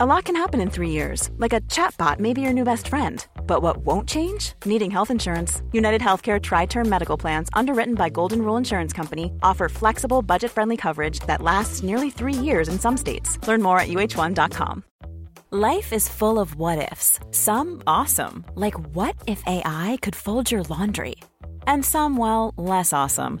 A lot can happen in three years, like a chatbot may be your new best friend. But what won't change? Needing health insurance. United Healthcare Tri Term Medical Plans, underwritten by Golden Rule Insurance Company, offer flexible, budget friendly coverage that lasts nearly three years in some states. Learn more at uh1.com. Life is full of what ifs, some awesome, like what if AI could fold your laundry? And some, well, less awesome,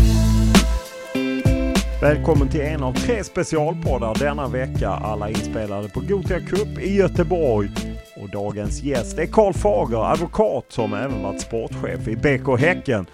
Välkommen till en av tre specialpoddar denna vecka. Alla inspelade på Gothia Cup i Göteborg. Och dagens gäst är Karl Fager, advokat som även varit sportchef i BK Häcken.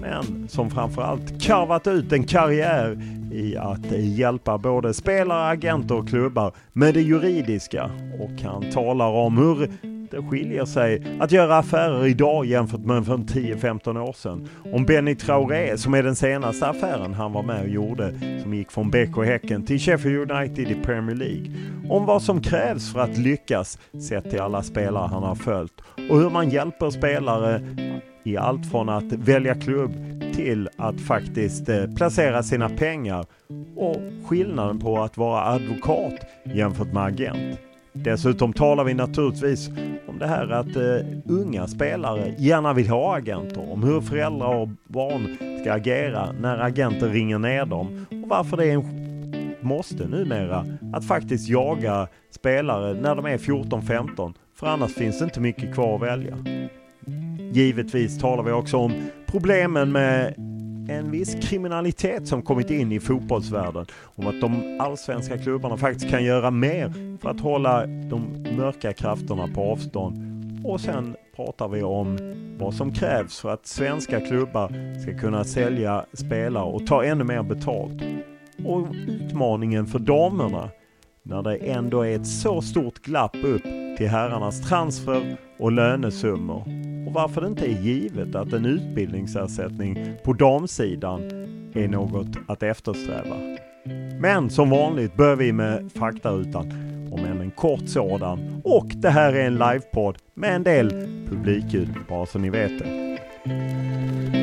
Men som framförallt karvat ut en karriär i att hjälpa både spelare, agenter och klubbar med det juridiska. Och han talar om hur det skiljer sig att göra affärer idag jämfört med för 10-15 år sedan. Om Benny Traoré som är den senaste affären han var med och gjorde som gick från BK Häcken till Sheffield United i Premier League. Om vad som krävs för att lyckas sett till alla spelare han har följt och hur man hjälper spelare i allt från att välja klubb till att faktiskt eh, placera sina pengar och skillnaden på att vara advokat jämfört med agent. Dessutom talar vi naturligtvis om det här att uh, unga spelare gärna vill ha agenter, om hur föräldrar och barn ska agera när agenter ringer ner dem. Och varför det är en måste numera att faktiskt jaga spelare när de är 14-15 för annars finns det inte mycket kvar att välja. Givetvis talar vi också om problemen med en viss kriminalitet som kommit in i fotbollsvärlden. Om att de allsvenska klubbarna faktiskt kan göra mer för att hålla de mörka krafterna på avstånd. Och sen pratar vi om vad som krävs för att svenska klubbar ska kunna sälja spelare och ta ännu mer betalt. Och utmaningen för damerna när det ändå är ett så stort glapp upp till herrarnas transfer och lönesummor varför det inte är givet att en utbildningsersättning på damsidan är något att eftersträva. Men som vanligt börjar vi med faktarutan, om än en kort sådan. Och det här är en livepodd med en del publikljud, bara så ni vet det.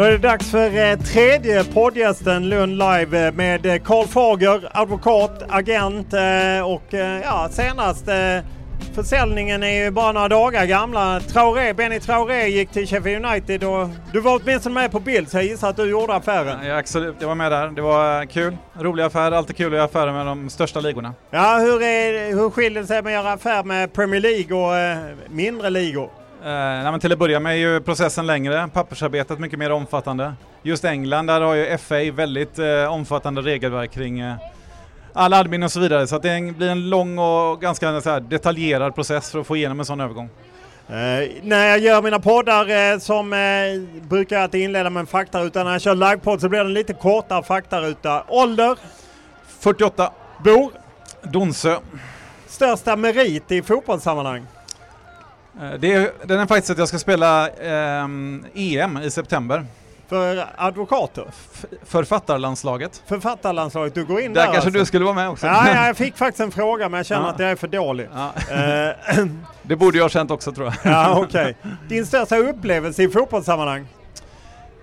Då är det dags för eh, tredje poddgästen Lund Live eh, med eh, Karl Fager, advokat, agent eh, och eh, ja, senast eh, försäljningen är ju bara några dagar gamla. Traoré, Benny Traoré gick till Sheffield United och du var åtminstone med på bild så jag gissar att du gjorde affären. Ja, absolut, jag var med där. Det var kul. Rolig affär, alltid kul att göra affärer med de största ligorna. Ja, hur, är, hur skiljer det sig med att göra affär med Premier League och eh, mindre ligor? Eh, nej, men till att börja med är ju processen längre, pappersarbetet mycket mer omfattande. Just England, där har ju FA väldigt eh, omfattande regelverk kring eh, all admin och så vidare. Så det blir en lång och ganska så här, detaljerad process för att få igenom en sån övergång. Eh, när jag gör mina poddar eh, som eh, brukar jag alltid inleda med en faktaruta. När jag kör livepodd så blir det en lite kortare faktaruta. Ålder? 48. Bor? Donsö. Största merit i fotbollssammanhang? Eh, Det är, den är faktiskt att jag ska spela ehm, EM i september. För advokater? F- författarlandslaget. Författarlandslaget, du går in Där där, kanske alltså. du skulle vara med också. Ja, ja, jag fick faktiskt en fråga men jag känner Ja. att jag är för dålig. Eh, det borde jag ha känt också tror jag. ja, okej. Din största upplevelse i fotbollssammanhang?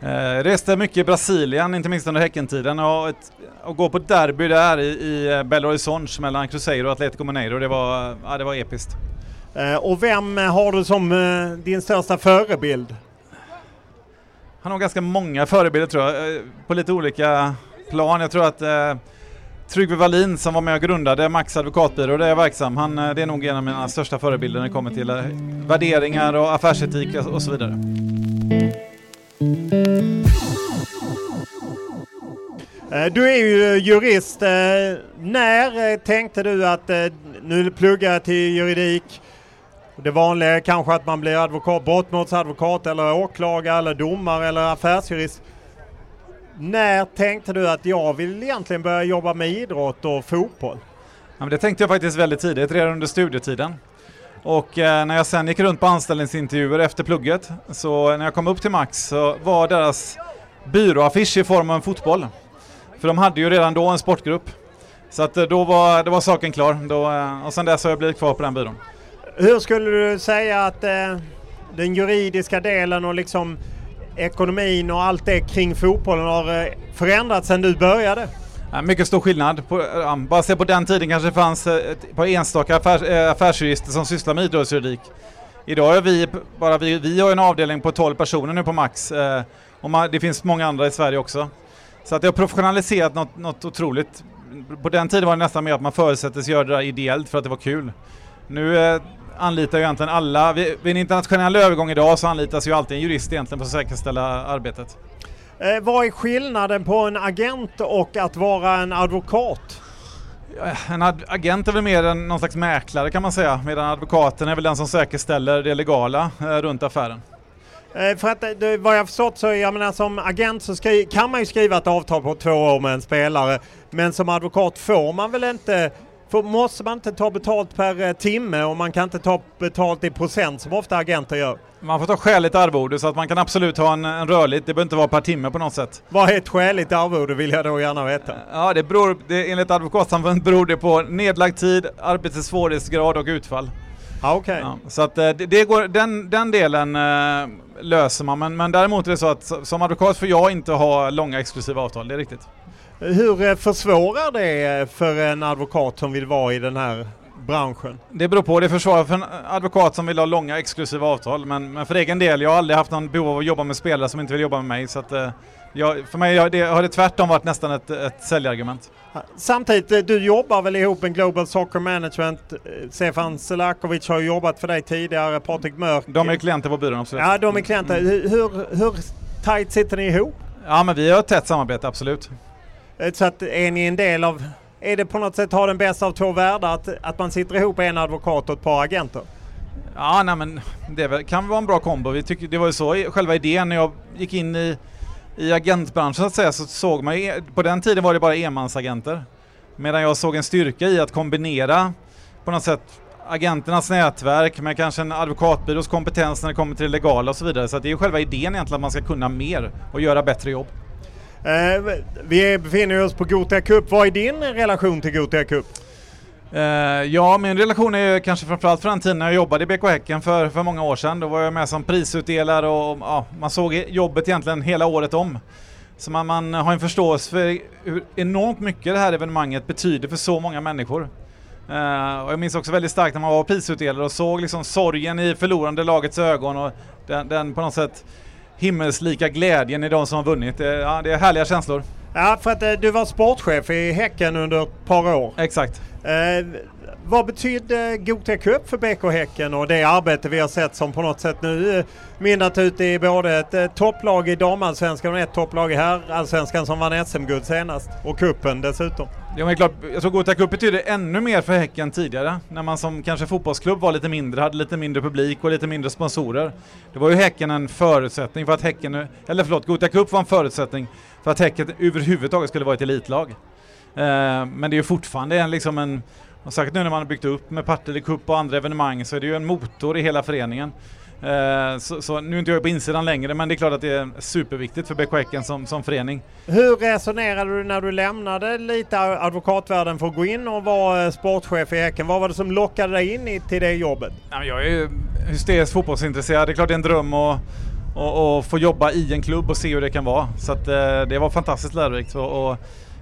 Eh, reste mycket i Brasilien, inte minst under Häckentiden och, ett, och gå på derby där i, i eh, Belo Horizonte mellan Cruzeiro och Atletico Mineiro, det var, ja, det var episkt. Eh, och vem har du som eh, din största förebild? Han har ganska många förebilder tror jag, eh, på lite olika plan. Jag tror att eh, Tryggve Wallin som var med och grundade Max advokatbyrå där jag är verksam, han, eh, det är nog en av mina största förebilder när det kommer till eh, värderingar och affärsetik och så vidare. Eh, du är ju jurist. När tänkte du att nu pluggar jag till juridik? Det vanliga är kanske att man blir advokat, brottmålsadvokat eller åklagare eller domare eller affärsjurist. När tänkte du att jag vill egentligen börja jobba med idrott och fotboll? Ja, men det tänkte jag faktiskt väldigt tidigt, redan under studietiden. Och eh, när jag sen gick runt på anställningsintervjuer efter plugget, så när jag kom upp till Max så var deras byråaffisch i form av en fotboll. För de hade ju redan då en sportgrupp. Så att eh, då var, då var saken klar. Då, eh, och sen dess har jag blivit kvar på den byrån. Hur skulle du säga att eh, den juridiska delen och liksom ekonomin och allt det kring fotbollen har eh, förändrats sedan du började? mycket stor skillnad. På, bara se på den tiden kanske det fanns eh, ett par enstaka affärs, eh, affärsjurister som sysslar med idrottsjuridik. Idag är vi, bara vi, vi har en avdelning på 12 personer nu på Max och man, det finns många andra i Sverige också. Så att det har professionaliserat något, något otroligt. På den tiden var det nästan mer att man förutsättes göra det där ideellt för att det var kul. Nu anlitar ju egentligen alla, vid, vid en internationell övergång idag så anlitas ju alltid en jurist egentligen för att säkerställa arbetet. Eh, vad är skillnaden på en agent och att vara en advokat? En ad agent är väl mer en, någon slags mäklare kan man säga, medan advokaten är väl den som säkerställer det legala eh, runt affären. Eh, för att det, vad jag förstått så, jag menar som agent så skri, kan man ju skriva ett avtal på två år med en spelare. Men som advokat får man väl inte för måste man inte ta betalt per eh, timme och man kan inte ta betalt i procent som ofta agenter gör? Man får ta skäligt arvode så att man kan absolut ha en, en rörligt, det behöver inte vara per timme på något sätt. Vad är ett skäligt arvode vill jag då gärna veta? Ja, det beror, det, enligt Advokatsamfundet beror det på nedlagd tid, arbetets svårighetsgrad och utfall. Ah, okay. Ja, så att eh, det, det, går, den, den delen äh, löser man, men, men däremot är det så att som advokat får jag inte ha långa exklusiva avtal, det är riktigt. Hur eh, försvårar det eh, för en advokat som vill vara i den här branschen? Det beror på. Det försvårar för en advokat som vill ha långa exklusiva avtal. Men, men för egen del, jag har aldrig haft någon behov av att jobba med spelare som inte vill jobba med mig. Så att, eh, jag, för mig har det, har det tvärtom varit nästan ett, ett säljargument. Samtidigt, du jobbar väl ihop med Global Soccer Management. Stefan Selakovic har jobbat för dig tidigare, Patrik Mörk. De är klienter på byrån, absolut. Ja, de är klienter. Mm. Hur, hur tajt sitter ni ihop? Ja, men vi har ett tätt samarbete, absolut. Eh, så att är ni en del av, är det på något sätt ha den bästa av två världar att, att man sitter ihop en advokat och ett par agenter? Ja, nej men det kan vara en bra kombo. Vi tycker, det var ju så själva idén när jag gick in i, i agentbranschen så att säga så såg man ju, e- på den tiden var det bara enmansagenter. Medan jag såg en styrka i att kombinera på något sätt agenternas nätverk med kanske en advokatbyrås kompetens när det kommer till det legala och så vidare. Så det är ju själva idén egentligen att man ska kunna mer och göra bättre jobb. Eh, vi befinner oss på Gothia Cup. Vad är din relation till Gothia Cup? Eh, ja, min relation är kanske framförallt från den tiden när jag jobbade i BK Häcken för, för många år sedan. Då var jag med som prisutdelare och ja, man såg jobbet egentligen hela året om. Så man, man har en förståelse för hur enormt mycket det här evenemanget betyder för så många människor. Uh, och jag minns också väldigt starkt när man var prisutdelare och såg liksom sorgen i förlorande lagets ögon och den, den på något sätt himmelslika glädjen i de som har vunnit. Ja, det är härliga känslor. Ja, för att eh, du var sportchef i Häcken under ett par år. Exakt. Eh, vad betydde Gothia Cup för BK Häcken och det arbete vi har sett som på något sätt nu eh, mynnat ut i både ett eh, topplag i damallsvenskan och ett topplag i herrallsvenskan som vann SM-guld senast och kuppen dessutom? Ja men klart, jag tror Gothia Cup betyder ännu mer för Häcken tidigare. När man som kanske fotbollsklubb var lite mindre, hade lite mindre publik och lite mindre sponsorer. Det var ju Häcken en förutsättning för att Häcken, eller förlåt, Gothia Cup var en förutsättning för att Häcken överhuvudtaget skulle vara ett elitlag. Eh, men det är ju fortfarande en, liksom en, och säkert nu när man har byggt upp med Partille Cup och andra evenemang så är det ju en motor i hela föreningen. Eh, så, så, nu är inte jag på insidan längre men det är klart att det är superviktigt för BK Häcken som, som förening. Hur resonerade du när du lämnade lite advokatvärlden för att gå in och vara eh, sportchef i Häcken? Vad var det som lockade dig in i, till det jobbet? Jag är ju hysteriskt fotbollsintresserad. Det är klart det är en dröm att och, och, få jobba i en klubb och se hur det kan vara. Så att, eh, det var fantastiskt lärorikt. Och, och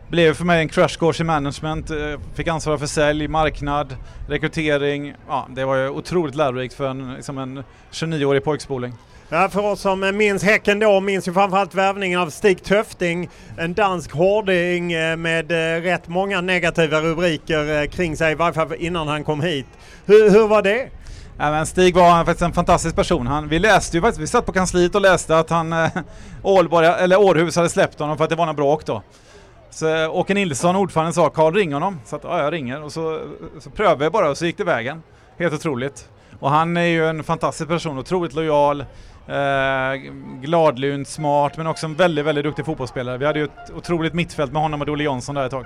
blev för mig en crash course i management. Eh, fick ansvara för sälj, marknad, rekrytering. Ja, det var ju otroligt lärorikt för en, liksom en 29-årig pojkspoling. Ja, för oss som minns Häcken då minns ju framförallt värvningen av Stig Töfting. En dansk hårding eh, med eh, rätt många negativa rubriker kring sig, i varje fall innan han kom hit. Hur, hur var det? Ja, men Stig var faktiskt en fantastisk person. Han, vi läste ju faktiskt, vi satt på kansliet och läste att han, Ålborg, eller Århus hade släppt honom för att det var något bråk då. Så Åke Nilsson, ordföranden, sa Karl ring honom. Så att, ja, jag ringer och så, så prövade jag bara och så gick det vägen. Helt otroligt. Och han är ju en fantastisk person, otroligt lojal, eh, gladlynt, smart men också en väldigt, väldigt duktig fotbollsspelare. Vi hade ju ett otroligt mittfält med honom och Olle Jonsson där ett tag.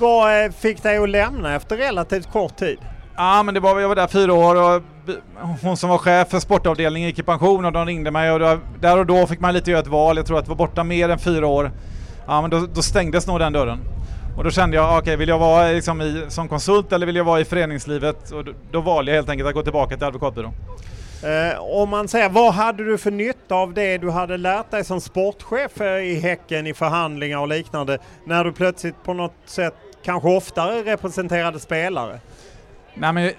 Vad eh, fick dig att lämna efter relativt kort tid? Ja men det var, jag var där fyra år och hon som var chef för sportavdelningen gick i pension och de ringde mig och där och då fick man lite göra ett val. Jag tror att det var borta mer än fyra år ja, men då, då stängdes nog den dörren. Och då kände jag, okej okay, vill jag vara liksom i, som konsult eller vill jag vara i föreningslivet? Och då, då valde jag helt enkelt att gå tillbaka till advokatbyrån. Eh, om man säger, vad hade du för nytta av det du hade lärt dig som sportchef i Häcken i förhandlingar och liknande när du plötsligt på något sätt kanske oftare representerade spelare? Nej, men,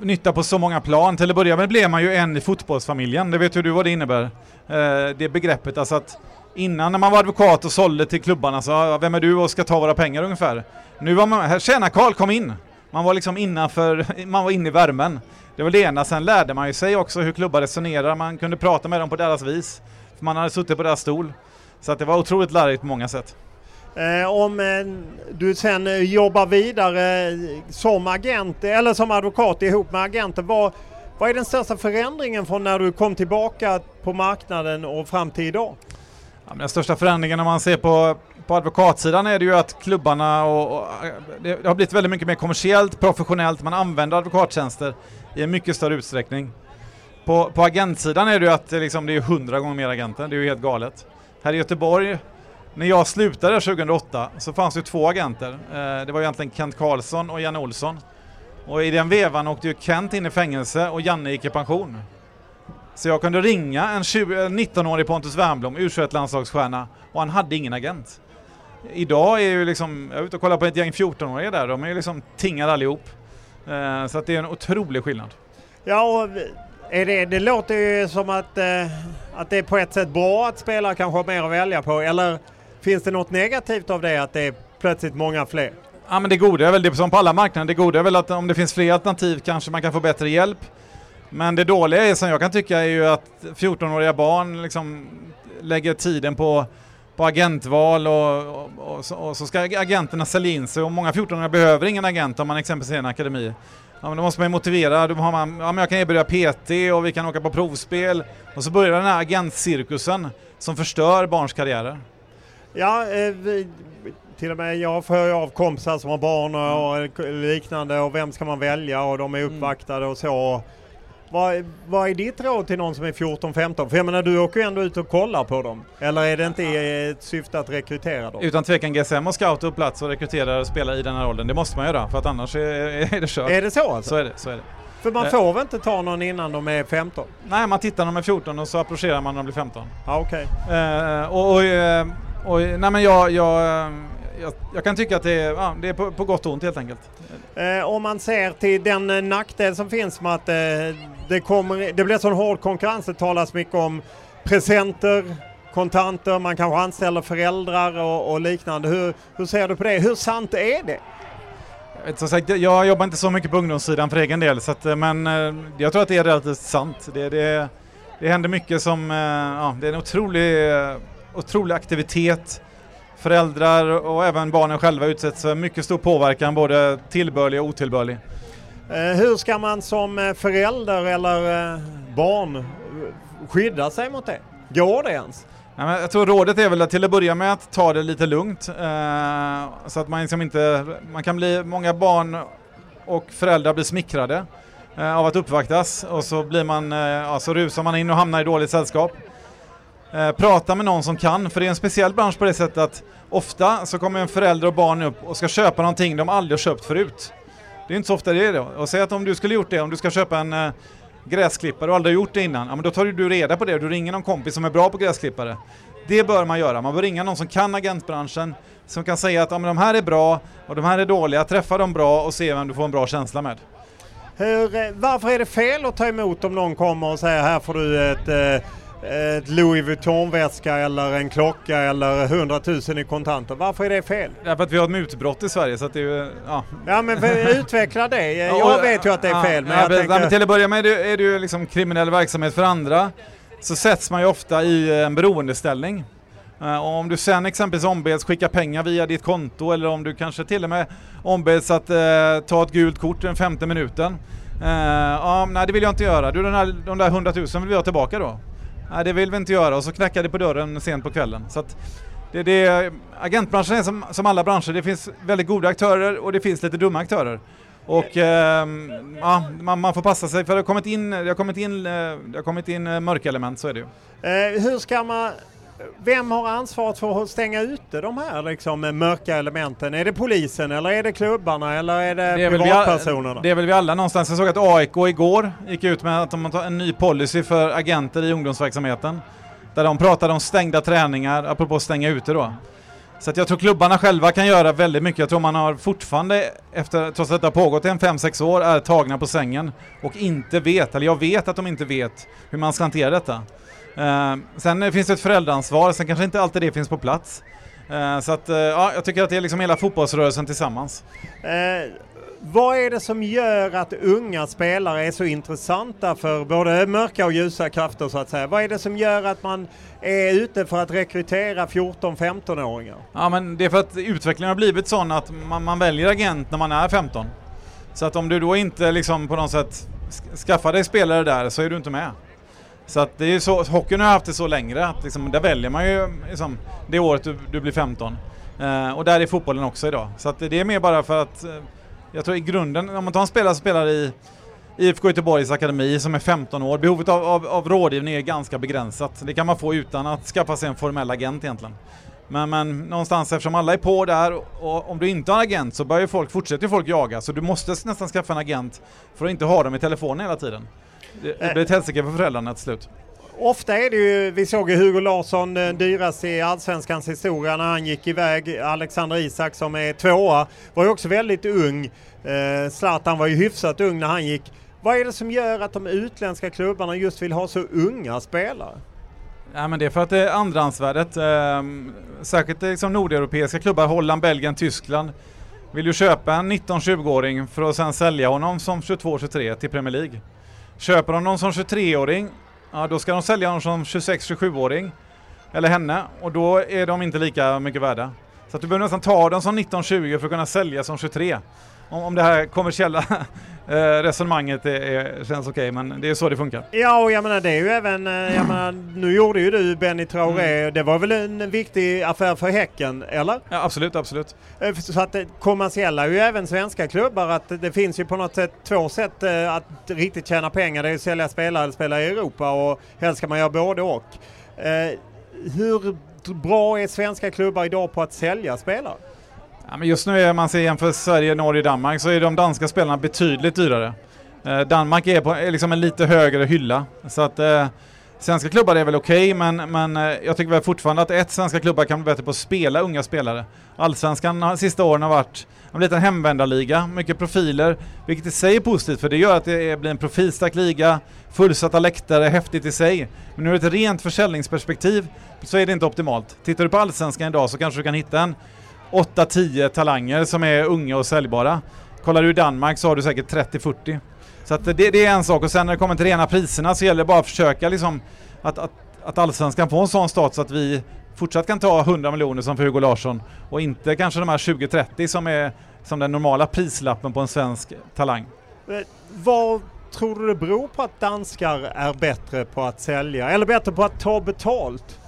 nytta på så många plan. Till att börja med blev man ju en i fotbollsfamiljen. Det vet ju du vad det innebär. Eh, det begreppet alltså att Innan när man var advokat och sålde till klubbarna så, vem är du och ska ta våra pengar ungefär? Nu var man, här, tjena Karl kom in! Man var liksom innanför, man var inne i värmen. Det var det ena, sen lärde man ju sig också hur klubbar resonerar, man kunde prata med dem på deras vis. För man hade suttit på deras stol. Så att det var otroligt lärorikt på många sätt. Eh, om eh, du sen eh, jobbar vidare eh, som agent eller som advokat ihop med agenten, vad, vad är den största förändringen från när du kom tillbaka på marknaden och fram till idag? Ja, den största förändringen om man ser på, på advokatsidan är det ju att klubbarna och, och, det har blivit väldigt mycket mer kommersiellt, professionellt, man använder advokattjänster i en mycket större utsträckning. På, på agentsidan är det ju att det, liksom, det är hundra gånger mer agenter, det är ju helt galet. Här i Göteborg, när jag slutade 2008 så fanns det två agenter. Eh, det var egentligen Kent Karlsson och Janne Olsson. Och i den vevan åkte ju Kent in i fängelse och Janne gick i pension. Så jag kunde ringa en 19-årig Pontus Wernbloom, u landslagsstjärna och han hade ingen agent. Idag är ju liksom, jag är ute och kollar på ett gäng 14-åringar där, de är ju liksom tingade allihop. Eh, så att det är en otrolig skillnad. Ja, och är det, det låter ju som att, eh, att det är på ett sätt bra att spelare kanske har mer att välja på, eller finns det något negativt av det att det är plötsligt många fler? Ja men det goda är väl det som på alla marknader, det goda är väl att om det finns fler alternativ kanske man kan få bättre hjälp. Men det dåliga är som jag kan tycka är ju att 14-åriga barn liksom lägger tiden på, på agentval och, och, och, och, så ska agenterna sälja in sig och många 14-åringar behöver ingen agent om man exempelvis är en akademi. Ja, men då måste man ju motivera, då har man, ja, men jag kan erbjuda PT och vi kan åka på provspel och så börjar den här agentcirkusen som förstör barns karriärer. Ja, eh, vi, till och med jag får av kompisar som har barn och, och liknande och vem ska man välja och de är mm. uppvaktade och så. Vad, vad är ditt råd till någon som är 14-15? För jag menar du åker ju ändå ut och kollar på dem. Eller är det inte ett syfte att rekrytera dem? Utan tvekan GSM och scout upp plats och rekryterar spelare i den här åldern. Det måste man göra för att annars är, är det kört. Är det så alltså? Så är det. Så är det. För man eh. får väl inte ta någon innan de är 15? Nej, man tittar när de är 14 och så approcherar man när de blir 15. Ja, okej. Okay. Eh, och, och, eh, och, nej men jag, jag jag, jag, kan tycka att det är, ja, det är på, på, gott och ont helt enkelt. Eh, om man ser till den eh, nackdel som finns med att eh, det, kommer, det blir sån hård konkurrens, det talas mycket om presenter, kontanter, man kanske anställer föräldrar och, och liknande. Hur, hur ser du på det? Hur sant är det? Som sagt, jag jobbar inte så mycket på ungdomssidan för egen del, så att, eh, men eh, jag tror att det är relativt sant. Det, det, det händer mycket som, eh, ja, det är en otrolig, otrolig aktivitet föräldrar och även barnen själva utsätts för mycket stor påverkan, både tillbörlig och otillbörlig. Eh, hur ska man som eh, förälder eller eh, barn skydda sig mot det? Går det ens? jag tror rådet är väl att till att börja med att ta det lite lugnt. så att man liksom inte, man kan bli, många barn och föräldrar blir smickrade av att uppvaktas och så blir man, ja, så rusar man in och hamnar i dåligt sällskap. Prata med någon som kan, för det är en speciell bransch på det sättet att ofta så kommer en förälder och barn upp och ska köpa någonting de aldrig har köpt förut. Det är inte så ofta det är det. Och säg att om du skulle gjort det, om du ska köpa en eh, gräsklippare och aldrig gjort det innan, ja men då tar du reda på det, och du ringer någon kompis som är bra på gräsklippare. Det bör man göra. Man bör ringa någon som kan agentbranschen, som kan säga att ja, men de här är bra och de här är dåliga. Träffa dem bra och se vem du får en bra känsla med. Hur, eh, varför är det fel att ta emot om någon kommer och säger här får du ett, eh, ett Louis Vuitton-väska eller en klocka eller 100 000 i kontanter. Varför är det fel? Därför att vi har ett mutbrott i Sverige så att det är ju, ja. Ja men utveckla det. Jag vet ju att det är fel. Men, ja, tänker... men till att börja med är det ju liksom kriminell verksamhet för andra så sätts man ju ofta i en beroendeställning. Uh, om du sen exempelvis ombeds skicka pengar via ditt konto eller om du kanske till och med ombeds att uh, ta ett gult kort den femte minuten. Uh, uh, nej det vill jag inte göra. Du den här, de där hundratusen vill vi ha tillbaka då? Nej det vill vi inte göra och så knackar det på dörren sent på kvällen. Så att det, det, agentbranschen är som, som alla branscher, det finns väldigt goda aktörer och det finns lite dumma aktörer. Och eh, ja, man, man, får passa sig för det har kommit in, det har kommit in, eh, det har kommit in eh, mörkelement, så är det ju. Eh, hur ska man vem har ansvaret för att stänga ute de här liksom, mörka elementen? Är det polisen eller är det klubbarna eller är det, det är privatpersonerna? Det är väl vi alla någonstans. Jag såg att AIK igår gick ut med att de har en ny policy för agenter i ungdomsverksamheten. Där de pratade om stängda träningar, apropå stänga ute då. Så att jag tror klubbarna själva kan göra väldigt mycket. Jag tror man har fortfarande, efter, trots att det har pågått i en 5-6 år, är tagna på sängen och inte vet, eller jag vet att de inte vet hur man ska hantera detta. Uh, sen finns det ett föräldraansvar, sen kanske inte alltid det finns på plats. Uh, så att, ja, jag tycker att det är liksom hela fotbollsrörelsen tillsammans. vad är det som gör att unga spelare är så intressanta för både mörka och ljusa krafter så att säga? Vad är det som gör att man är ute för att rekrytera 14-15-åringar? Ja men det är för att utvecklingen har blivit sån att man, man väljer agent när man är 15. Så att om du då inte liksom på något sätt skaffar dig spelare där så är du inte med. Så att det är så, hockeyn har haft det så längre att liksom, där väljer man ju liksom, det året du, du blir 15. Eh, och där är fotbollen också idag. Så att det är mer bara för att, eh, jag tror i grunden, om man tar en spelare som spelar i IFK Göteborgs akademi som är 15 år, behovet av, av, av rådgivning är ganska begränsat. Det kan man få utan att skaffa sig en formell agent egentligen. Men, men någonstans eftersom alla är på där och om du inte har en agent så börjar folk, fortsätter folk jaga så du måste nästan skaffa en agent för att inte ha dem i telefonen hela tiden. Det, det blir ett helsike för föräldrarna till slut. Ofta är det ju, vi såg ju Hugo Larsson eh, dyrast i allsvenskans historia när han gick iväg. Alexander Isak som är tvåa var ju också väldigt ung. Eh, Zlatan var ju hyfsat ung när han gick. Vad är det som gör att de utländska klubbarna just vill ha så unga spelare? Ja, men det är för att det är andrahandsvärdet. Eh, särskilt liksom nordeuropeiska klubbar, Holland, Belgien, Tyskland vill ju köpa en 19-20-åring för att sen sälja honom som 22-23 till Premier League. Köper de någon som 23-åring, ja då ska de sälja någon som 26-27-åring. Eller henne, och då är de inte lika mycket värda. Så att du behöver nästan ta dem som 19-20 för att kunna sälja som 23 om, om det här kommersiella eh, resonemanget är, är, känns okej, okay, men det är så det funkar. Ja, och jag menar det är ju även, eh, jag menar, nu gjorde ju du Benny Traoré, mm. det var väl en viktig affär för Häcken, eller? Ja, absolut, absolut. Eh, så att kommersiella är ju även svenska klubbar, att det finns ju på något sätt två sätt att riktigt tjäna pengar, det är att sälja spelare eller spela i Europa och helst ska man göra både och. Hur bra är svenska klubbar idag på att sälja spelare? Ja, men just nu är man ser jämför Sverige, Norge, Danmark så är de danska spelarna betydligt dyrare. Eh, Danmark är på är liksom en lite högre hylla. Så att eh, svenska klubbar är väl okej, okay, men, men eh, jag tycker väl fortfarande att ett svenska klubbar kan bli bättre på att spela unga spelare. Allsvenskan de sista åren har varit en liten hemvändarliga, mycket profiler, vilket i sig är positivt för det gör att det blir en profilstark liga, fullsatta läktare, häftigt i sig. Men ur ett rent försäljningsperspektiv så är det inte optimalt. Tittar du på Allsvenskan idag så kanske du kan hitta en 8-10 talanger som är unga och säljbara. Kollar du i Danmark så har du säkert 30-40. Så att det, det, är en sak och sen när det kommer till rena priserna så gäller det bara att försöka liksom att, att, att allsvenskan får en sån status att vi fortsatt kan ta 100 miljoner som för Hugo Larsson och inte kanske de här 20-30 som är som den normala prislappen på en svensk talang. Eh, vad tror du det beror på att danskar är bättre på att sälja eller bättre på att ta betalt?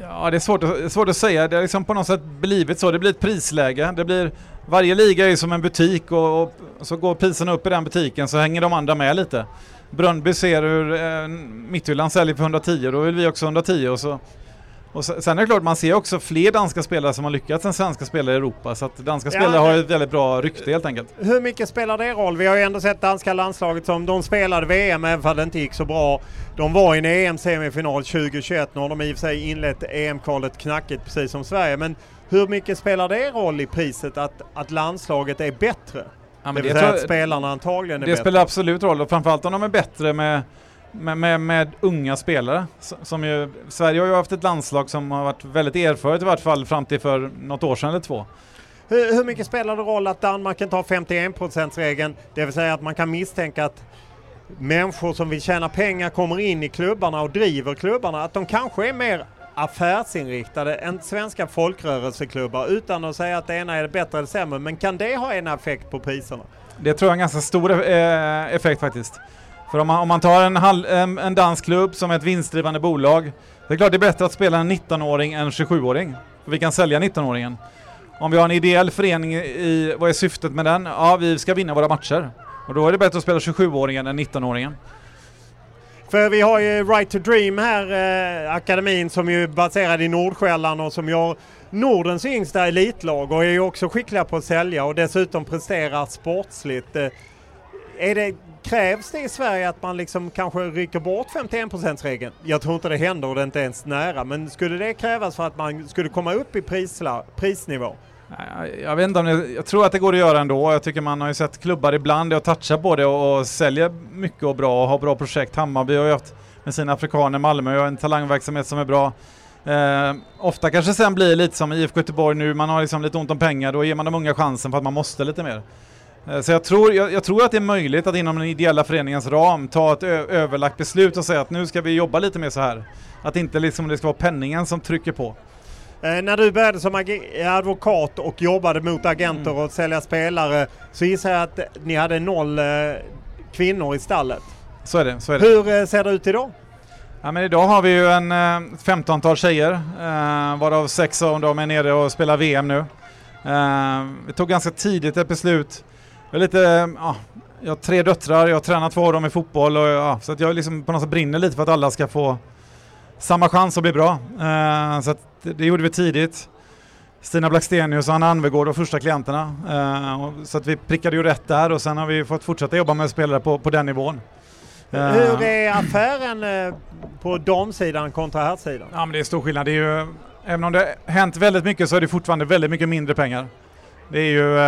Ja, det är svårt att, svårt att säga. Det har liksom på något sätt blivit så. Det blir ett prisläge. Det blir, varje liga är som en butik och, och så går priserna upp i den butiken så hänger de andra med lite. Brönnby ser hur eh, Midtjylland säljer för 110 då vill vi också 110 och så och sen är det klart, man ser också fler danska spelare som har lyckats än svenska spelare i Europa. Så att danska Ja, spelare har det- ett väldigt bra rykte helt enkelt. Hur mycket spelar det roll? Vi har ju ändå sett danska landslaget som de spelade VM även om det inte gick så bra. De var i en EM-semifinal 2021. Nu har de i och för sig inlett EM-kvalet knackigt precis som Sverige. Men hur mycket spelar det roll i priset att, att landslaget är bättre? Ja, det vill det säga att spelarna antagligen är Det bättre. spelar absolut roll och framförallt om de är bättre med, med, med, med unga spelare. Som ju, Sverige har ju haft ett landslag som har varit väldigt erfaret i vart fall fram till för något år sedan eller två. Hur, hur mycket spelar det roll att Danmark inte har 51%-regeln? Det vill säga att man kan misstänka att människor som vill tjäna pengar kommer in i klubbarna och driver klubbarna. Att de kanske är mer affärsinriktade än svenska folkrörelseklubbar utan att säga att det ena är bättre eller sämre. Men kan det ha en effekt på priserna? Det tror jag är en ganska stor eh, effekt faktiskt. För om man, om man tar en, hall, en, en dansk klubb som är ett vinstdrivande bolag, det är klart det är bättre att spela en 19-åring än en 27-åring. För vi kan sälja 19-åringen. Om vi har en ideell förening i, vad är syftet med den? Ja, vi ska vinna våra matcher. Och då är det bättre att spela 27-åringen än 19-åringen. För vi har ju Right to Dream här, eh, akademin som ju är baserad i Nordsjälland och som gör Nordens yngsta elitlag och är ju också skickliga på att sälja och dessutom presterar sportsligt. Eh, är det, krävs det i Sverige att man liksom kanske rycker bort 51%-regeln? Jag tror inte det händer och det är inte ens nära, men skulle det krävas för att man skulle komma upp i prisla, prisnivå? Jag vet inte om det, jag tror att det går att göra ändå. Jag tycker man har ju sett klubbar ibland och touchar på det och, och säljer mycket och bra och har bra projekt. Hammarby har ju haft med sina afrikaner, Malmö har en talangverksamhet som är bra. Eh, ofta kanske sen blir lite som IFK Göteborg nu, man har liksom lite ont om pengar, då ger man de unga chansen för att man måste lite mer. Eh, så jag tror, jag, jag tror att det är möjligt att inom den ideella föreningens ram ta ett överlagt beslut och säga att nu ska vi jobba lite mer så här. Att inte liksom det ska vara penningen som trycker på. Eh, när du började som advokat och jobbade mot agenter och sälja spelare så gissar jag att ni hade noll eh, kvinnor i stallet. Så är det. Så är det. Hur eh, ser det ut idag? Ja, men idag har vi ju en eh, 15-tal tjejer, eh, varav sex av dem är nere och spelar VM nu. Eh, vi tog ganska tidigt ett beslut. Jag, är lite, eh, ja, jag har tre döttrar, jag har tränat två av dem i fotboll och ja, så att jag liksom på något sätt brinner lite för att alla ska få samma chans att bli bra. Eh, så det, gjorde vi tidigt. Stina Blackstenius och Anna Anvegård var första klienterna. Eh, så att vi prickade ju rätt där och sen har vi fått fortsätta jobba med spelare på, på den nivån. Eh, Hur är affären eh, på damsidan kontra herrsidan? Ja men det är stor skillnad. Det är ju, även om det har hänt väldigt mycket så är det fortfarande väldigt mycket mindre pengar. Det är ju,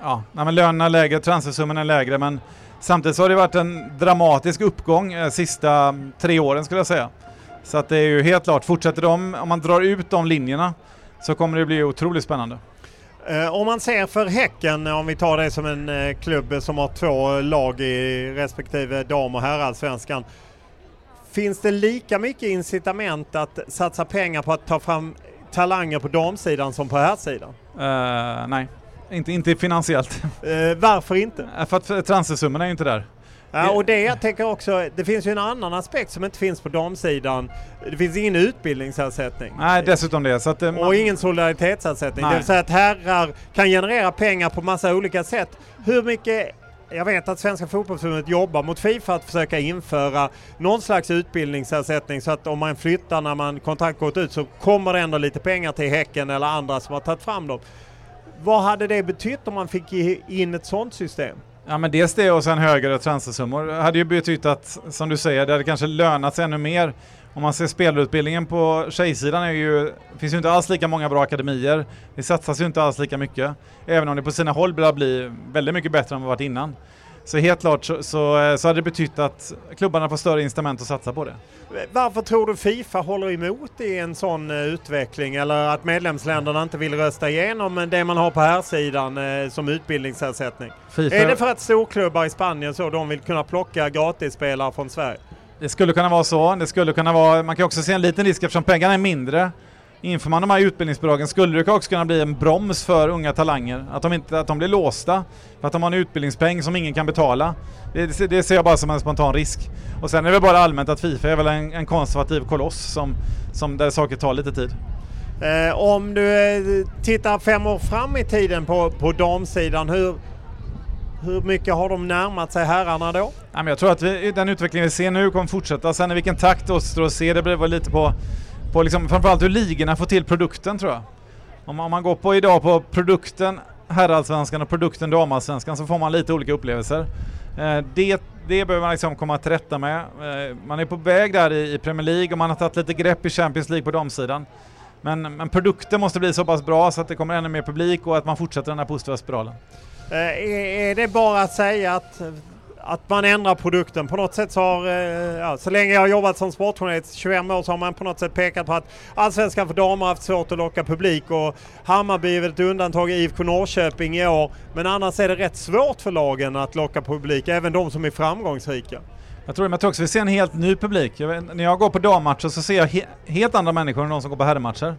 ja, nej, men lönerna är lägre, transfersumman är lägre men samtidigt så har det varit en dramatisk uppgång eh, sista tre åren skulle jag säga. Så att det är ju helt klart, fortsätter de, om man drar ut de linjerna så kommer det bli otroligt spännande. Eh, om man ser för Häcken, om vi tar det som en eh, klubb som har två lag i respektive dam och herrallsvenskan. Finns det lika mycket incitament att satsa pengar på att ta fram talanger på damsidan som på herrsidan? Eh, nej, inte, inte finansiellt. Eh, varför inte? Eh, för att transfersummorna är ju inte där. Ja, och det jag tänker också, det finns ju en annan aspekt som inte finns på damsidan. Det finns ingen utbildningsersättning. Nej, dessutom det. Så att, eh, man- Och ingen solidaritetsersättning. Nej. Det vill säga att herrar kan generera pengar på massa olika sätt. Hur mycket jag vet att Svenska Fotbollförbundet jobbar mot Fifa att försöka införa någon slags utbildningsersättning så att om man flyttar när man kontrakt gått ut så kommer det ändå lite pengar till Häcken eller andra som har tagit fram dem. Vad hade det betytt om man fick in ett sådant system? Ja men dels det och sen högre transfersummor Det hade ju betytt att, som du säger, det hade kanske lönat sig ännu mer. Om man ser spelarutbildningen på tjejsidan är ju, det finns ju inte alls lika många bra akademier. Det satsas ju inte alls lika mycket. Även om det på sina håll börjar bli väldigt mycket bättre än vad det varit innan. Så helt klart så, så, så hade det betytt att klubbarna får större incitament att satsa på det. Varför tror du Fifa håller emot i en sån eh, utveckling eller att medlemsländerna inte vill rösta igenom det man har på här sidan eh, som utbildningsersättning? FIFA, Är det för att storklubbar i Spanien så de vill kunna plocka gratisspelare från Sverige? Det skulle kunna vara så. Det skulle kunna vara, man kan också se en liten risk eftersom pengarna är mindre. Inför man de här utbildningsbidragen skulle det också kunna bli en broms för unga talanger. Att de, inte, att de blir låsta för att de har en utbildningspeng som ingen kan betala. Det, det ser jag bara som en spontan risk. Och sen är det bara allmänt att Fifa är väl en, en konservativ koloss som, som där saker tar lite tid. Eh, om du eh, tittar fem år fram i tiden på, på damsidan, hur, hur mycket har de närmat sig herrarna då? Ja, men jag tror att vi, den utveckling vi ser nu kommer fortsätta. Sen i vilken takt återstår att se. Det beror väl lite på på liksom, framförallt hur ligorna får till produkten tror jag. Om, om man går på idag på produkten herrallsvenskan och produkten damallsvenskan så får man lite olika upplevelser. Eh, det, det behöver man liksom komma till rätta med. Eh, man är på väg där i, i Premier League och man har tagit lite grepp i Champions League på damsidan. Men, men produkten måste bli så pass bra så att det kommer ännu mer publik och att man fortsätter den här positiva spiralen. Eh, är det bara att säga att att man ändrar produkten. På något sätt så har, eh, ja, så länge jag har jobbat som sportjournalist, 25 år, så har man på något sätt pekat på att allsvenskan för damer har haft svårt att locka publik och Hammarby är väl ett undantag i IFK Norrköping i år. Men annars är det rätt svårt för lagen att locka publik, även de som är framgångsrika. Jag tror, jag tror också vi ser en helt ny publik. Jag vet, när jag går på dammatcher så ser jag he helt andra människor än de som går på herrmatcher.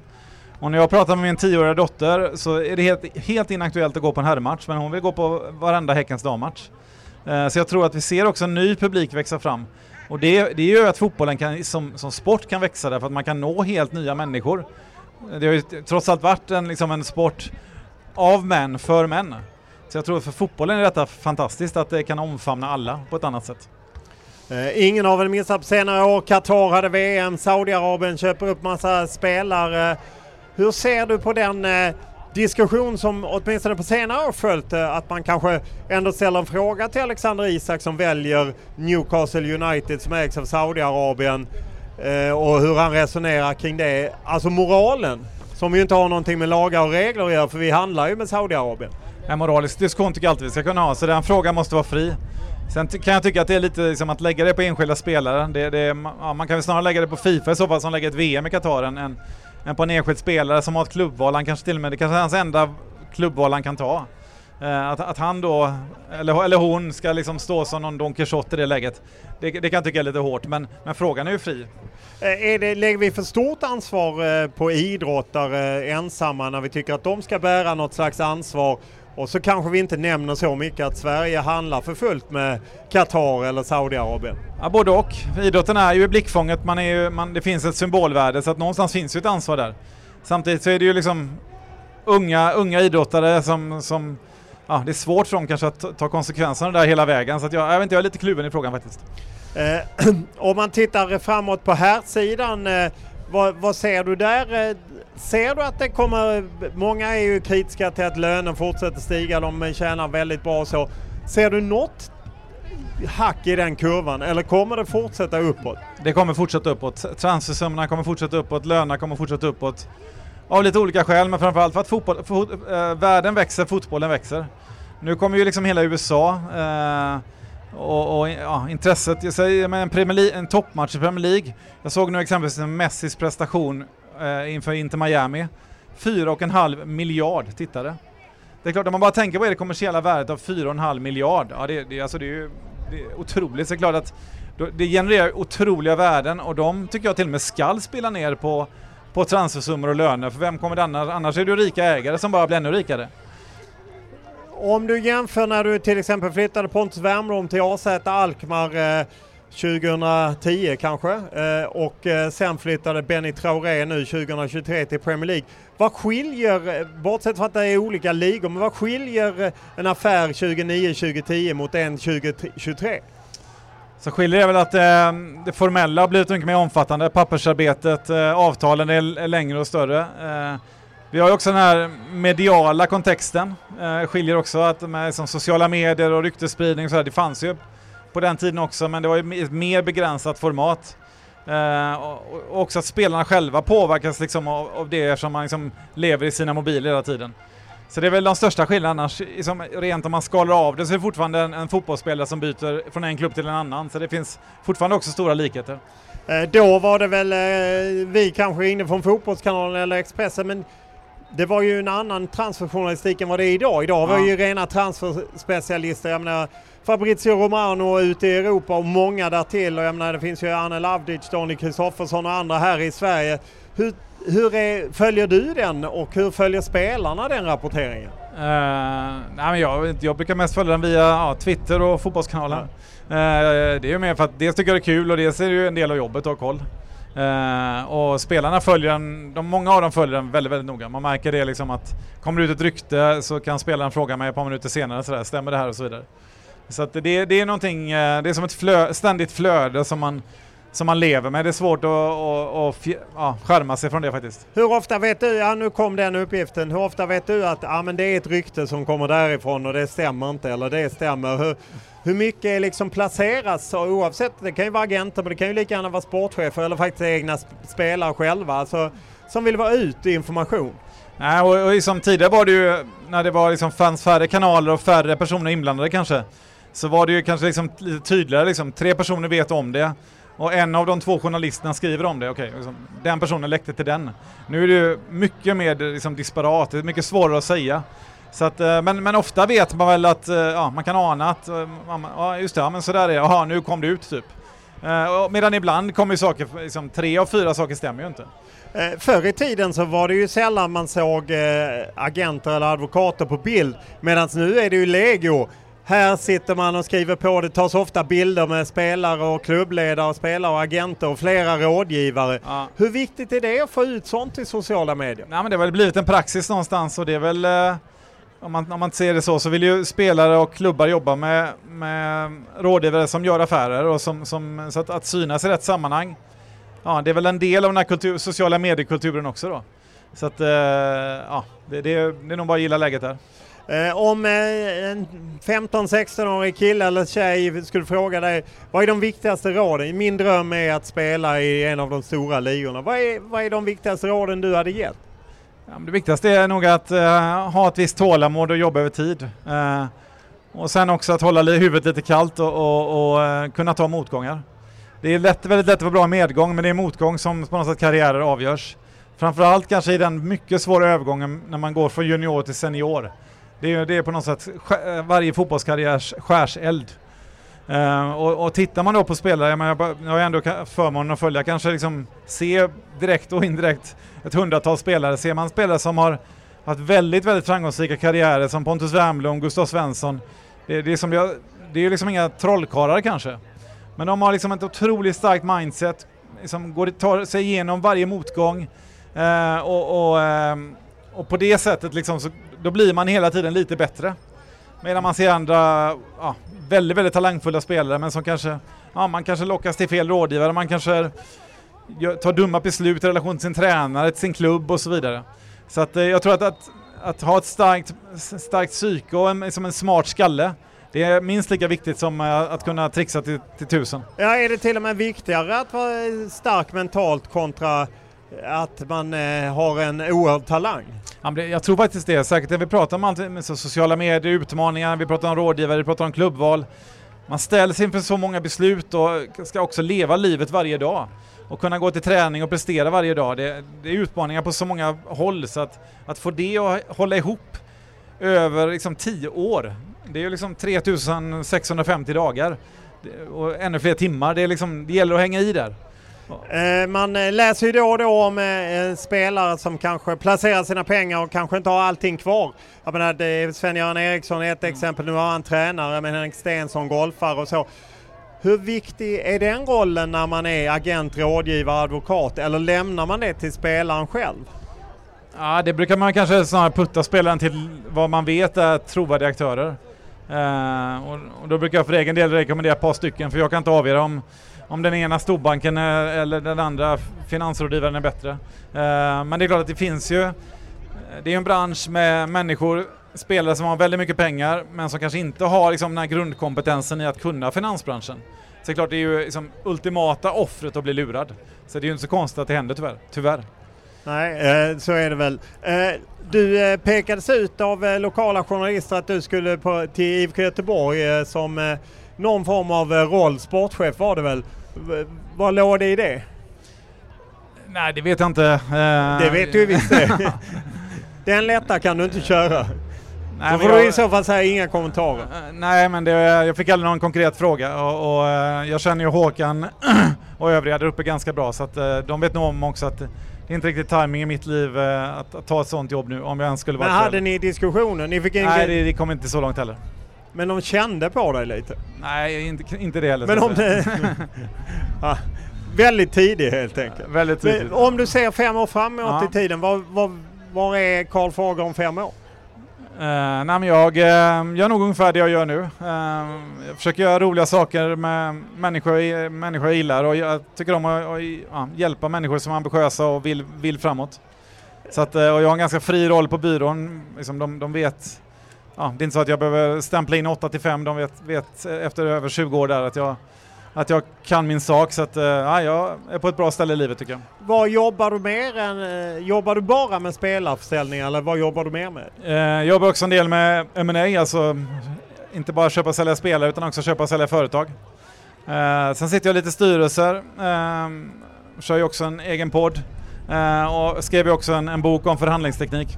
Och när jag pratar med min tioåriga dotter så är det helt, helt inaktuellt att gå på en herrmatch, men hon vill gå på varenda Häckens dammatch. Eh, så jag tror att vi ser också en ny publik växa fram. Och det, det gör att fotbollen kan, som, som sport kan växa därför att man kan nå helt nya människor. Det har ju trots allt varit en, liksom en sport av män för män. Så jag tror för fotbollen är detta fantastiskt att det kan omfamna alla på ett annat sätt. Eh, ingen har väl missat på senare år. Qatar hade VM, Saudiarabien köper upp massa spelare. Hur ser du på den eh, diskussion som åtminstone på senare år följt eh, att man kanske ändå ställer en fråga till Alexander Isak som väljer Newcastle United som ägs av Saudiarabien eh, och hur han resonerar kring det. Alltså moralen som ju inte har någonting med lagar och regler att göra för vi handlar ju med Saudiarabien. En moralisk diskussion tycker jag alltid vi ska kunna ha så den frågan måste vara fri. Sen kan jag tycka att det är lite liksom att lägga det på enskilda spelare. Det, det, ja, man kan väl snarare lägga det på Fifa i så fall som lägger ett VM i Qatar än, än en enskild spelare som har ett klubbval. Han kanske till och med, det kanske är hans enda klubbval han kan ta. Eh, att, att, han då, eller, eller hon, ska liksom stå som någon Don Quijote i det läget. Det, det kan jag tycka är lite hårt, men, men frågan är ju fri. Eh, är det, lägger vi för stort ansvar eh, på idrottare ensamma när vi tycker att de ska bära något slags ansvar och så kanske vi inte nämner så mycket att Sverige handlar för fullt med Qatar eller Saudiarabien. Ja, både och. Idrotten är ju i blickfånget, man är ju, man, det finns ett symbolvärde så att någonstans finns ju ett ansvar där. Samtidigt så är det ju liksom unga, unga idrottare som, som ja, det är svårt för dem kanske att ta konsekvenserna där hela vägen. Så att jag, jag, vet inte, jag är lite kluven i frågan faktiskt. Eh, om man tittar framåt på här sidan eh, vad, vad, ser du där? Ser du att det kommer, många är ju kritiska till att lönen fortsätter stiga, de tjänar väldigt bra så. Ser du något hack i den kurvan eller kommer det fortsätta uppåt? Det kommer fortsätta uppåt. Transfersummorna kommer fortsätta uppåt, lönerna kommer fortsätta uppåt. Av lite olika skäl, men framförallt för att fotboll, för, eh, världen växer, fotbollen växer. Nu kommer ju liksom hela USA eh, och, och ja, intresset, jag säger med en, Premier en toppmatch i Premier League. Jag såg nu exempelvis Messis prestation eh, inför Inter Miami. 4,5 miljard tittare. Det är klart, om man bara tänker på det kommersiella värdet av 4,5 miljard, ja det, det, alltså det är ju det är otroligt. Så det är klart att det genererar otroliga värden och de tycker jag till och med skall spela ner på, på transfersummor och löner. För vem kommer det annars? Annars är det ju rika ägare som bara blir ännu rikare. Om du jämför när du till exempel flyttade Pontus Wernbloom till AZ Alkmaar eh, 2010 kanske eh, och eh, sen flyttade Benny Traoré nu 2023 till Premier League. Vad skiljer, eh, bortsett från att det är olika ligor, men vad skiljer en affär 2009-2010 mot en 2023? Så skiljer det väl att eh, det formella har blivit mycket mer omfattande, pappersarbetet, eh, avtalen är, är, längre och större. Eh, vi har ju också den här mediala kontexten, skiljer också att med sociala medier och ryktesspridning och så här, det fanns ju på den tiden också, men det var ju ett mer begränsat format. Eh, och också att spelarna själva påverkas liksom av, av det eftersom man liksom lever i sina mobiler hela tiden. Så det är väl de största skillnaderna. Annars, liksom, rent om man skalar av det så är det fortfarande en, en fotbollsspelare som byter från en klubb till en annan. Så det finns fortfarande också stora likheter. Eh, då var det väl eh, vi kanske inne från Fotbollskanalen eller Expressen, men det var ju en annan transferjournalistik än vad det är idag. Idag var ja. ju rena transferspecialister. Jag menar, Fabrizio Romano ute i Europa och många därtill. Och jag menar, det finns ju Arne Lavdic, Donny Kristoffersson och andra här i Sverige. Hur, hur är, följer du den och hur följer spelarna den rapporteringen? Uh, nej men jag, jag brukar mest följa den via ja, Twitter och Fotbollskanalen. Ja. Uh, det är ju mer för att dels tycker jag det är kul och dels är det ju en del av jobbet att ha koll. Uh, och spelarna följer den, de, många av dem följer den väldigt, väldigt noga. Man märker det liksom att kommer det ut ett rykte så kan spelaren fråga mig ett par minuter senare sådär, stämmer det här och så vidare. Så att det, det är någonting, eh, det är som ett flö, ständigt flöde som man, som man lever med. Det är svårt att, att, att ja, skärma sig från det faktiskt. Hur ofta vet du, ja nu kom den uppgiften, hur ofta vet du att ja, men det är ett rykte som kommer därifrån och det stämmer inte eller det stämmer? Hur, hur mycket liksom placeras, oavsett, det kan ju vara agenter men det kan ju lika gärna vara sportchefer eller faktiskt egna sp- spelare själva alltså, som vill vara ut i information. Nej, och, och liksom tidigare var det ju, när det var liksom fanns färre kanaler och färre personer inblandade kanske, så var det ju kanske liksom lite tydligare liksom, tre personer vet om det och en av de två journalisterna skriver om det, okej, liksom, den personen läckte till den. Nu är det ju mycket mer liksom, disparat, det är mycket svårare att säga. Så att, eh, men, men ofta vet man väl att, eh, ja, man kan ana att, eh, ja just det, ja, men sådär är det, jaha nu kom det ut typ. Medan ibland kommer ju saker, liksom, tre av fyra saker stämmer ju inte. Förr i tiden så var det ju sällan man såg agenter eller advokater på bild medan nu är det ju legio. Här sitter man och skriver på, det tas ofta bilder med spelare och klubbledare, spelare och agenter och flera rådgivare. Ja. Hur viktigt är det att få ut sånt i sociala medier? Nej, men det har väl blivit en praxis någonstans och det är väl, eh, om man, om man ser det så, så vill ju spelare och klubbar jobba med, med rådgivare som gör affärer och som, som, så att, att synas i rätt sammanhang. Ja, det är väl en del av den här kultur, sociala mediekulturen också då. Så att, eh, ja, det, det, är- det är nog bara att gilla läget där. Eh, om eh, en 15-16-årig kille eller tjej skulle fråga dig, vad är de viktigaste råden? Min dröm är att spela i en av de stora ligorna. Vad är, vad är de viktigaste råden du hade gett? Ja, men det viktigaste är nog att eh, ha ett visst tålamod och jobba över tid. Eh, och sen också att hålla huvudet lite kallt och, och, och eh, kunna ta motgångar. Det är lätt, väldigt lätt att vara bra i medgång men det är motgång som på något sätt karriärer avgörs. Framförallt kanske i den mycket svåra övergången när man går från junior till senior. Det är, det är på något sätt eh, varje fotbollskarriärs skärseld. Uh, eh, och, och tittar man då på spelare, jag, menar, jag har ju ändå förmånen att följa, kanske liksom se direkt och indirekt ett hundratal spelare. Ser man spelare som har haft väldigt, väldigt framgångsrika karriärer som Pontus Wernbloom, Gustav Svensson. Det, det är som jag, det är ju liksom inga trollkarlar kanske. Men de har liksom ett otroligt starkt mindset, liksom går, tar sig igenom varje motgång uh, och, och, uh, och på det sättet liksom så, då blir man hela tiden lite bättre. Medan man ser andra ja, väldigt, väldigt talangfulla spelare men som kanske, ja man kanske lockas till fel rådgivare, man kanske tar dumma beslut i relation till sin tränare, till sin klubb och så vidare. Så att eh, jag tror att, att, att ha ett starkt, starkt psyke och en, som en smart skalle, det är minst lika viktigt som eh, att kunna trixa till, till tusen. Ja, är det till och med viktigare att vara stark mentalt kontra att man eh, har en oerhörd talang? Jag tror faktiskt det, säkert när vi pratar om allt med sociala medier, utmaningar, vi pratar om rådgivare, vi pratar om klubbval. Man ställs inför så många beslut och ska också leva livet varje dag. Och kunna gå till träning och prestera varje dag. Det, det är utmaningar på så många håll så att, att få det att hålla ihop över liksom tio år, det är ju liksom 3650 dagar. Och ännu fler timmar, det, är liksom, det gäller att hänga i där. Eh, Man eh, läser ju då och då om eh, en spelare som kanske placerar sina pengar och kanske inte har allting kvar. Jag menar, Sven-Göran Eriksson är ett exempel, nu har han tränare med Henrik Stensson, golfare och så. Hur viktig är den rollen när man är agent, rådgivare, advokat eller lämnar man det till spelaren själv? Ja, det brukar man kanske snarare putta spelaren till vad man vet är trovärdiga aktörer. Eh, och, och då brukar jag för egen del rekommendera ett par stycken för jag kan inte avgöra om, om den ena storbanken är, eller den andra finansrådgivaren är bättre. Eh, men det är klart att det finns ju, det är en bransch med människor, spelare som har väldigt mycket pengar men som kanske inte har liksom, den här grundkompetensen i att kunna finansbranschen. Så det är klart det är ju liksom ultimata offret att bli lurad. Så det är ju inte så konstigt att det händer tyvärr. tyvärr. Nej, eh, så är det väl. Eh, du eh, pekades ut av lokala journalister att du skulle på, till IFK Göteborg som någon form av roll, sportchef var det väl. Vad låg det i det? Nej, det vet jag inte. Eh, Det vet du visst det. Den lätta kan du inte köra. Nej, Då får du i jag, så fall säga inga kommentarer. Eh, nej, men det, jag fick aldrig någon konkret fråga och, och eh, jag känner ju Håkan och övriga där uppe ganska bra så att eh, de vet nog om också att det är inte riktigt timing i mitt liv eh, att, att ta ett sånt jobb nu om jag ens skulle vara Men hade ni diskussioner? Ni fick ingen... Nej, det, det kom inte så långt heller. Men de kände på dig lite? Nej, inte, inte det heller. Men om det... ja, väldigt tidig helt enkelt. Väldigt tydligt. Men Om du ser fem år framåt Ja. i tiden, var, var, var är Karl Fager om fem år? nej, men jag uh, gör nog ungefär det jag gör nu. Uh, jag försöker göra roliga saker med människor, människor jag gillar och jag tycker om att, att hjälpa människor som är ambitiösa och vill, vill framåt. Så att, och jag har en ganska fri roll på byrån. Liksom de, de vet, ja, det är inte så att jag behöver stämpla in 8 till 5, de vet, vet efter över 20 år där att jag att jag kan min sak så att uh, jag är på ett bra ställe i livet tycker jag. Vad jobbar du mer än, uh, jobbar du bara med spelarförsäljning eller vad jobbar du mer med? Jag jobbar också en del med M&A, alltså inte bara köpa och sälja spelare utan också köpa och sälja företag. Sen sitter jag lite i styrelser, uh, kör ju också en egen podd och skrev ju också en, en, bok om förhandlingsteknik.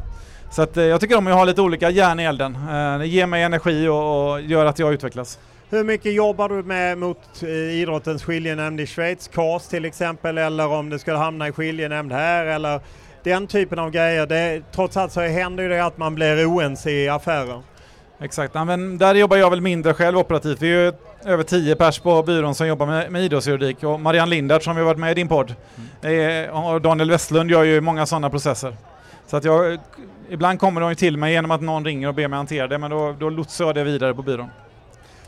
Så att, jag tycker om att ha lite olika järn i elden. det ger mig energi och, och gör att jag utvecklas. Hur mycket jobbar du med mot eh, idrottens skiljenämnd i Schweiz, CAS till exempel, eller om det skulle hamna i skiljenämnd här eller den typen av grejer. Det, trots allt så händer ju det att man blir oense i affärer. Exakt, men där jobbar jag väl mindre själv operativt. Vi är ju över tio pers på byrån som jobbar med, med idrottsjuridik och Marianne Lindart som vi varit med i din podd mm. och Daniel Westlund gör ju många sådana processer. Så att jag, ibland kommer de ju till mig genom att någon ringer och ber mig hantera det men då, då lotsar jag det vidare på byrån.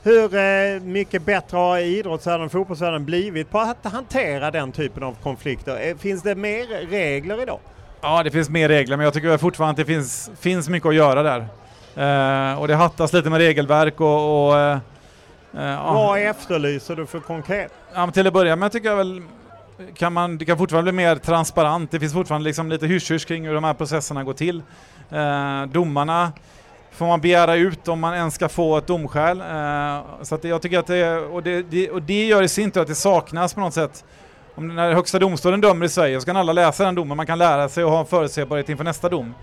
Hur eh, mycket bättre har idrottsvärlden och fotbollsvärlden blivit på att hantera den typen av konflikter? Eh, finns det mer regler idag? Ja, det finns mer regler, men jag tycker fortfarande att det finns, finns mycket att göra där. Eh, och det hattas lite med regelverk och... och eh, eh Vad efterlyser du för konkret? Ja, till att börja med tycker jag väl kan man, det kan fortfarande bli mer transparent. Det finns fortfarande liksom lite hysch kring hur de här processerna går till. Eh, domarna får man begära ut om man ens ska få ett domskäl. Eh, så att jag tycker att det, och det, det, och det gör i sin tur att det saknas på något sätt. Om när Högsta domstolen dömer i Sverige så kan alla läsa den domen, man kan lära sig och ha en förutsägbarhet inför nästa dom.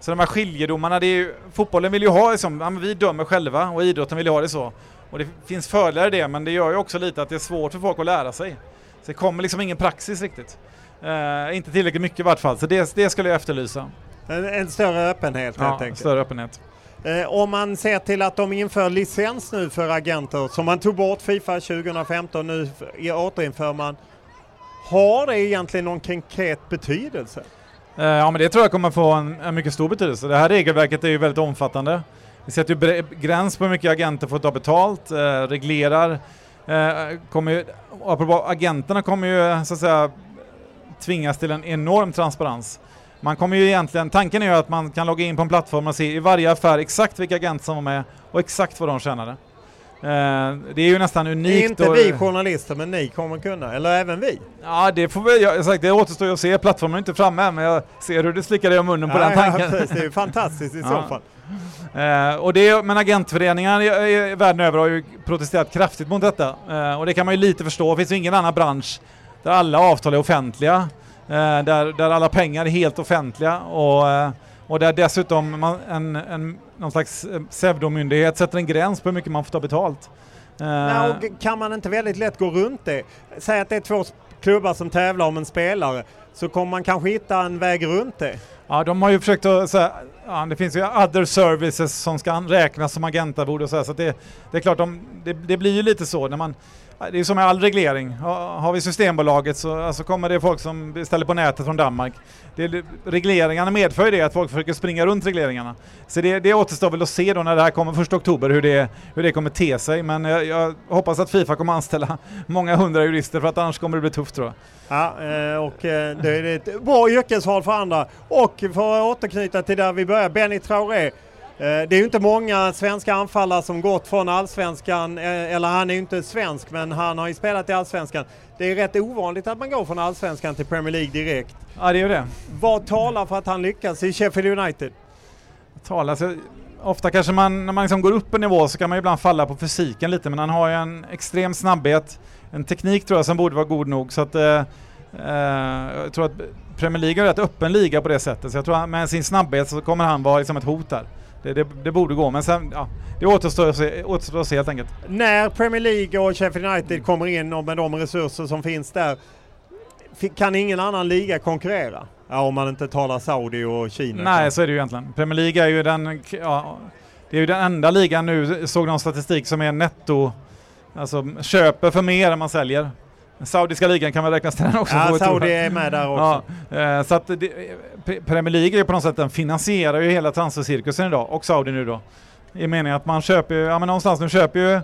Så de här skiljedomarna, det är ju, fotbollen vill ju ha det ja, vi dömer själva och idrotten vill ju ha det så. Och det finns fördelar i det, men det gör ju också lite att det är svårt för folk att lära sig. Så det kommer liksom ingen praxis riktigt. Uh, inte tillräckligt mycket i vart fall, så det, det skulle jag efterlysa. En, en större öppenhet ja, helt enkelt? större öppenhet. Eh, om man ser till att de inför licens nu för agenter, som man tog bort Fifa 2015, nu återinför man. Har det egentligen någon konkret betydelse? Eh, ja men det tror jag kommer få en, en, mycket stor betydelse. Det här regelverket är ju väldigt omfattande. Vi sätter ju gräns på hur mycket agenter får ta betalt, eh, reglerar, eh, kommer ju, apropå agenterna kommer ju så att säga tvingas till en enorm transparens. Man kommer ju egentligen, tanken är ju att man kan logga in på en plattform och se i varje affär exakt vilka agenter som var med och exakt vad de tjänade. Eh, det är ju nästan unikt. Inte vi journalister, men ni kommer kunna, eller även vi? Ja, det får vi, jag sagt, det återstår att se. Plattformen är inte framme men jag ser hur du slickar dig om munnen på ja, den tanken. Ja, det är ju fantastiskt i så fall. Eh, och det, men agentföreningar i, världen över har ju protesterat kraftigt mot detta. Eh, och det kan man ju lite förstå, det finns ju ingen annan bransch där alla avtal är offentliga. Eh, där, där alla pengar är helt offentliga och, eh, och där dessutom man, en, en, någon slags eh, pseudomyndighet sätter en gräns på hur mycket man får ta betalt. Nej, och kan man inte väldigt lätt gå runt det? Säg att det är två klubbar som tävlar om en spelare så kommer man kanske hitta en väg runt det. Ja, de har ju försökt att säga, ja, det finns ju other services som ska räknas som agentarvode och så, här, så det, det är klart, de, det, det, blir ju lite så när man det är som med all reglering. Har vi Systembolaget så alltså kommer det folk som beställer på nätet från Danmark. Det, regleringarna medför ju det att folk försöker springa runt regleringarna. Så det, det återstår väl att se då när det här kommer första oktober hur det, hur det kommer te sig. Men jag, jag hoppas att Fifa kommer anställa många hundra jurister för att annars kommer det bli tufft tror jag. Ja, eh, och eh, det är ett bra yrkesval för andra. Och för att återknyta till där vi började, Benny Traoré det är ju inte många svenska anfallare som gått från allsvenskan, eh, eller han är ju inte svensk men han har ju spelat i allsvenskan. Det är rätt ovanligt att man går från allsvenskan till Premier League direkt. Ja det är ju det. Vad talar för att han lyckas i Sheffield United? Talar, så, ofta kanske man, när man liksom går upp en nivå så kan man ibland falla på fysiken lite men han har ju en extrem snabbhet, en teknik tror jag som borde vara god nog så att eh, eh jag tror att Premier League är en rätt öppen liga på det sättet så jag tror att med sin snabbhet så kommer han vara liksom ett hot där. Det, det, det, borde gå, men sen, ja, det återstår att, se, återstår att se helt enkelt. När Premier League och Sheffield United kommer in och med de resurser som finns där, kan ingen annan liga konkurrera? Ja, om man inte talar Saudi och Kina. Nej, kan. så är det ju egentligen. Premier League är ju den, ja, det är ju den enda ligan nu, såg någon statistik som är netto, alltså köper för mer än man säljer. Saudiska ligan kan väl räknas till den också? Ja. Saudi är med där också. Ja, eh, så att det, Premier League är på något sätt, den finansierar ju hela transfercirkusen idag och Saudi nu då. I meningen att man köper ju, ja men någonstans nu köper ju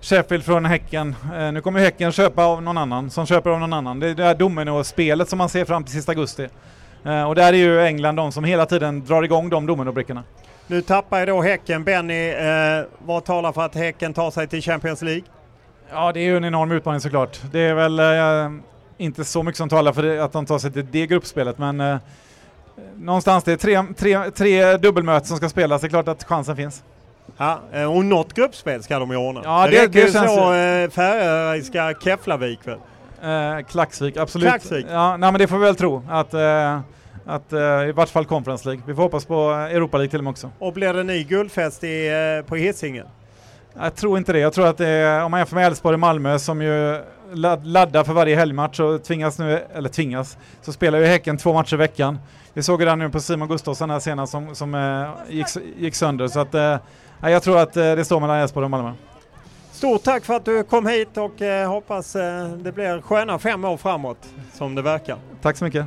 Sheffield från Häcken. Eh, nu kommer Häcken köpa av någon annan som köper av någon annan. Det är det här domino-spelet som man ser fram till sista augusti. Eh, och där är ju England de som hela tiden drar igång de dominobrickorna. Nu tappar ju då Häcken. Benny, eh, vad talar för att Häcken tar sig till Champions League? Ja, det är ju en enorm utmaning såklart. Det är väl eh, inte så mycket som talar för det, att de tar sig till det gruppspelet, men eh, någonstans det är tre, tre, tre dubbelmöten som ska spelas. Det är klart att chansen finns. Ja, eh, och något gruppspel ska de ju ordna. Ja, det, det- det ju känns så eh, färöiska Keflavik väl? Eh, Klaxvik, absolut. Klaxvik. Ja, nej, men det får vi väl tro. Att, eh, att eh, I vart fall Conference League. Vi får hoppas på Europa League till och med också. Och blir det ny guldfest i, eh, på Hisingen? Jag tror inte det. Jag tror att det om man jämför med Elfsborg och Malmö som ju ladd- laddar för varje helgmatch och tvingas nu, eller tvingas, så spelar ju Häcken två matcher i veckan. Vi såg ju det nu på Simon Gustafsson här senast som, som eh, gick, gick sönder. Så att, eh, jag tror att eh, det står mellan Elfsborg och Malmö. Stort tack för att du kom hit och eh, hoppas eh, det blir sköna fem år framåt som det verkar. Tack så mycket.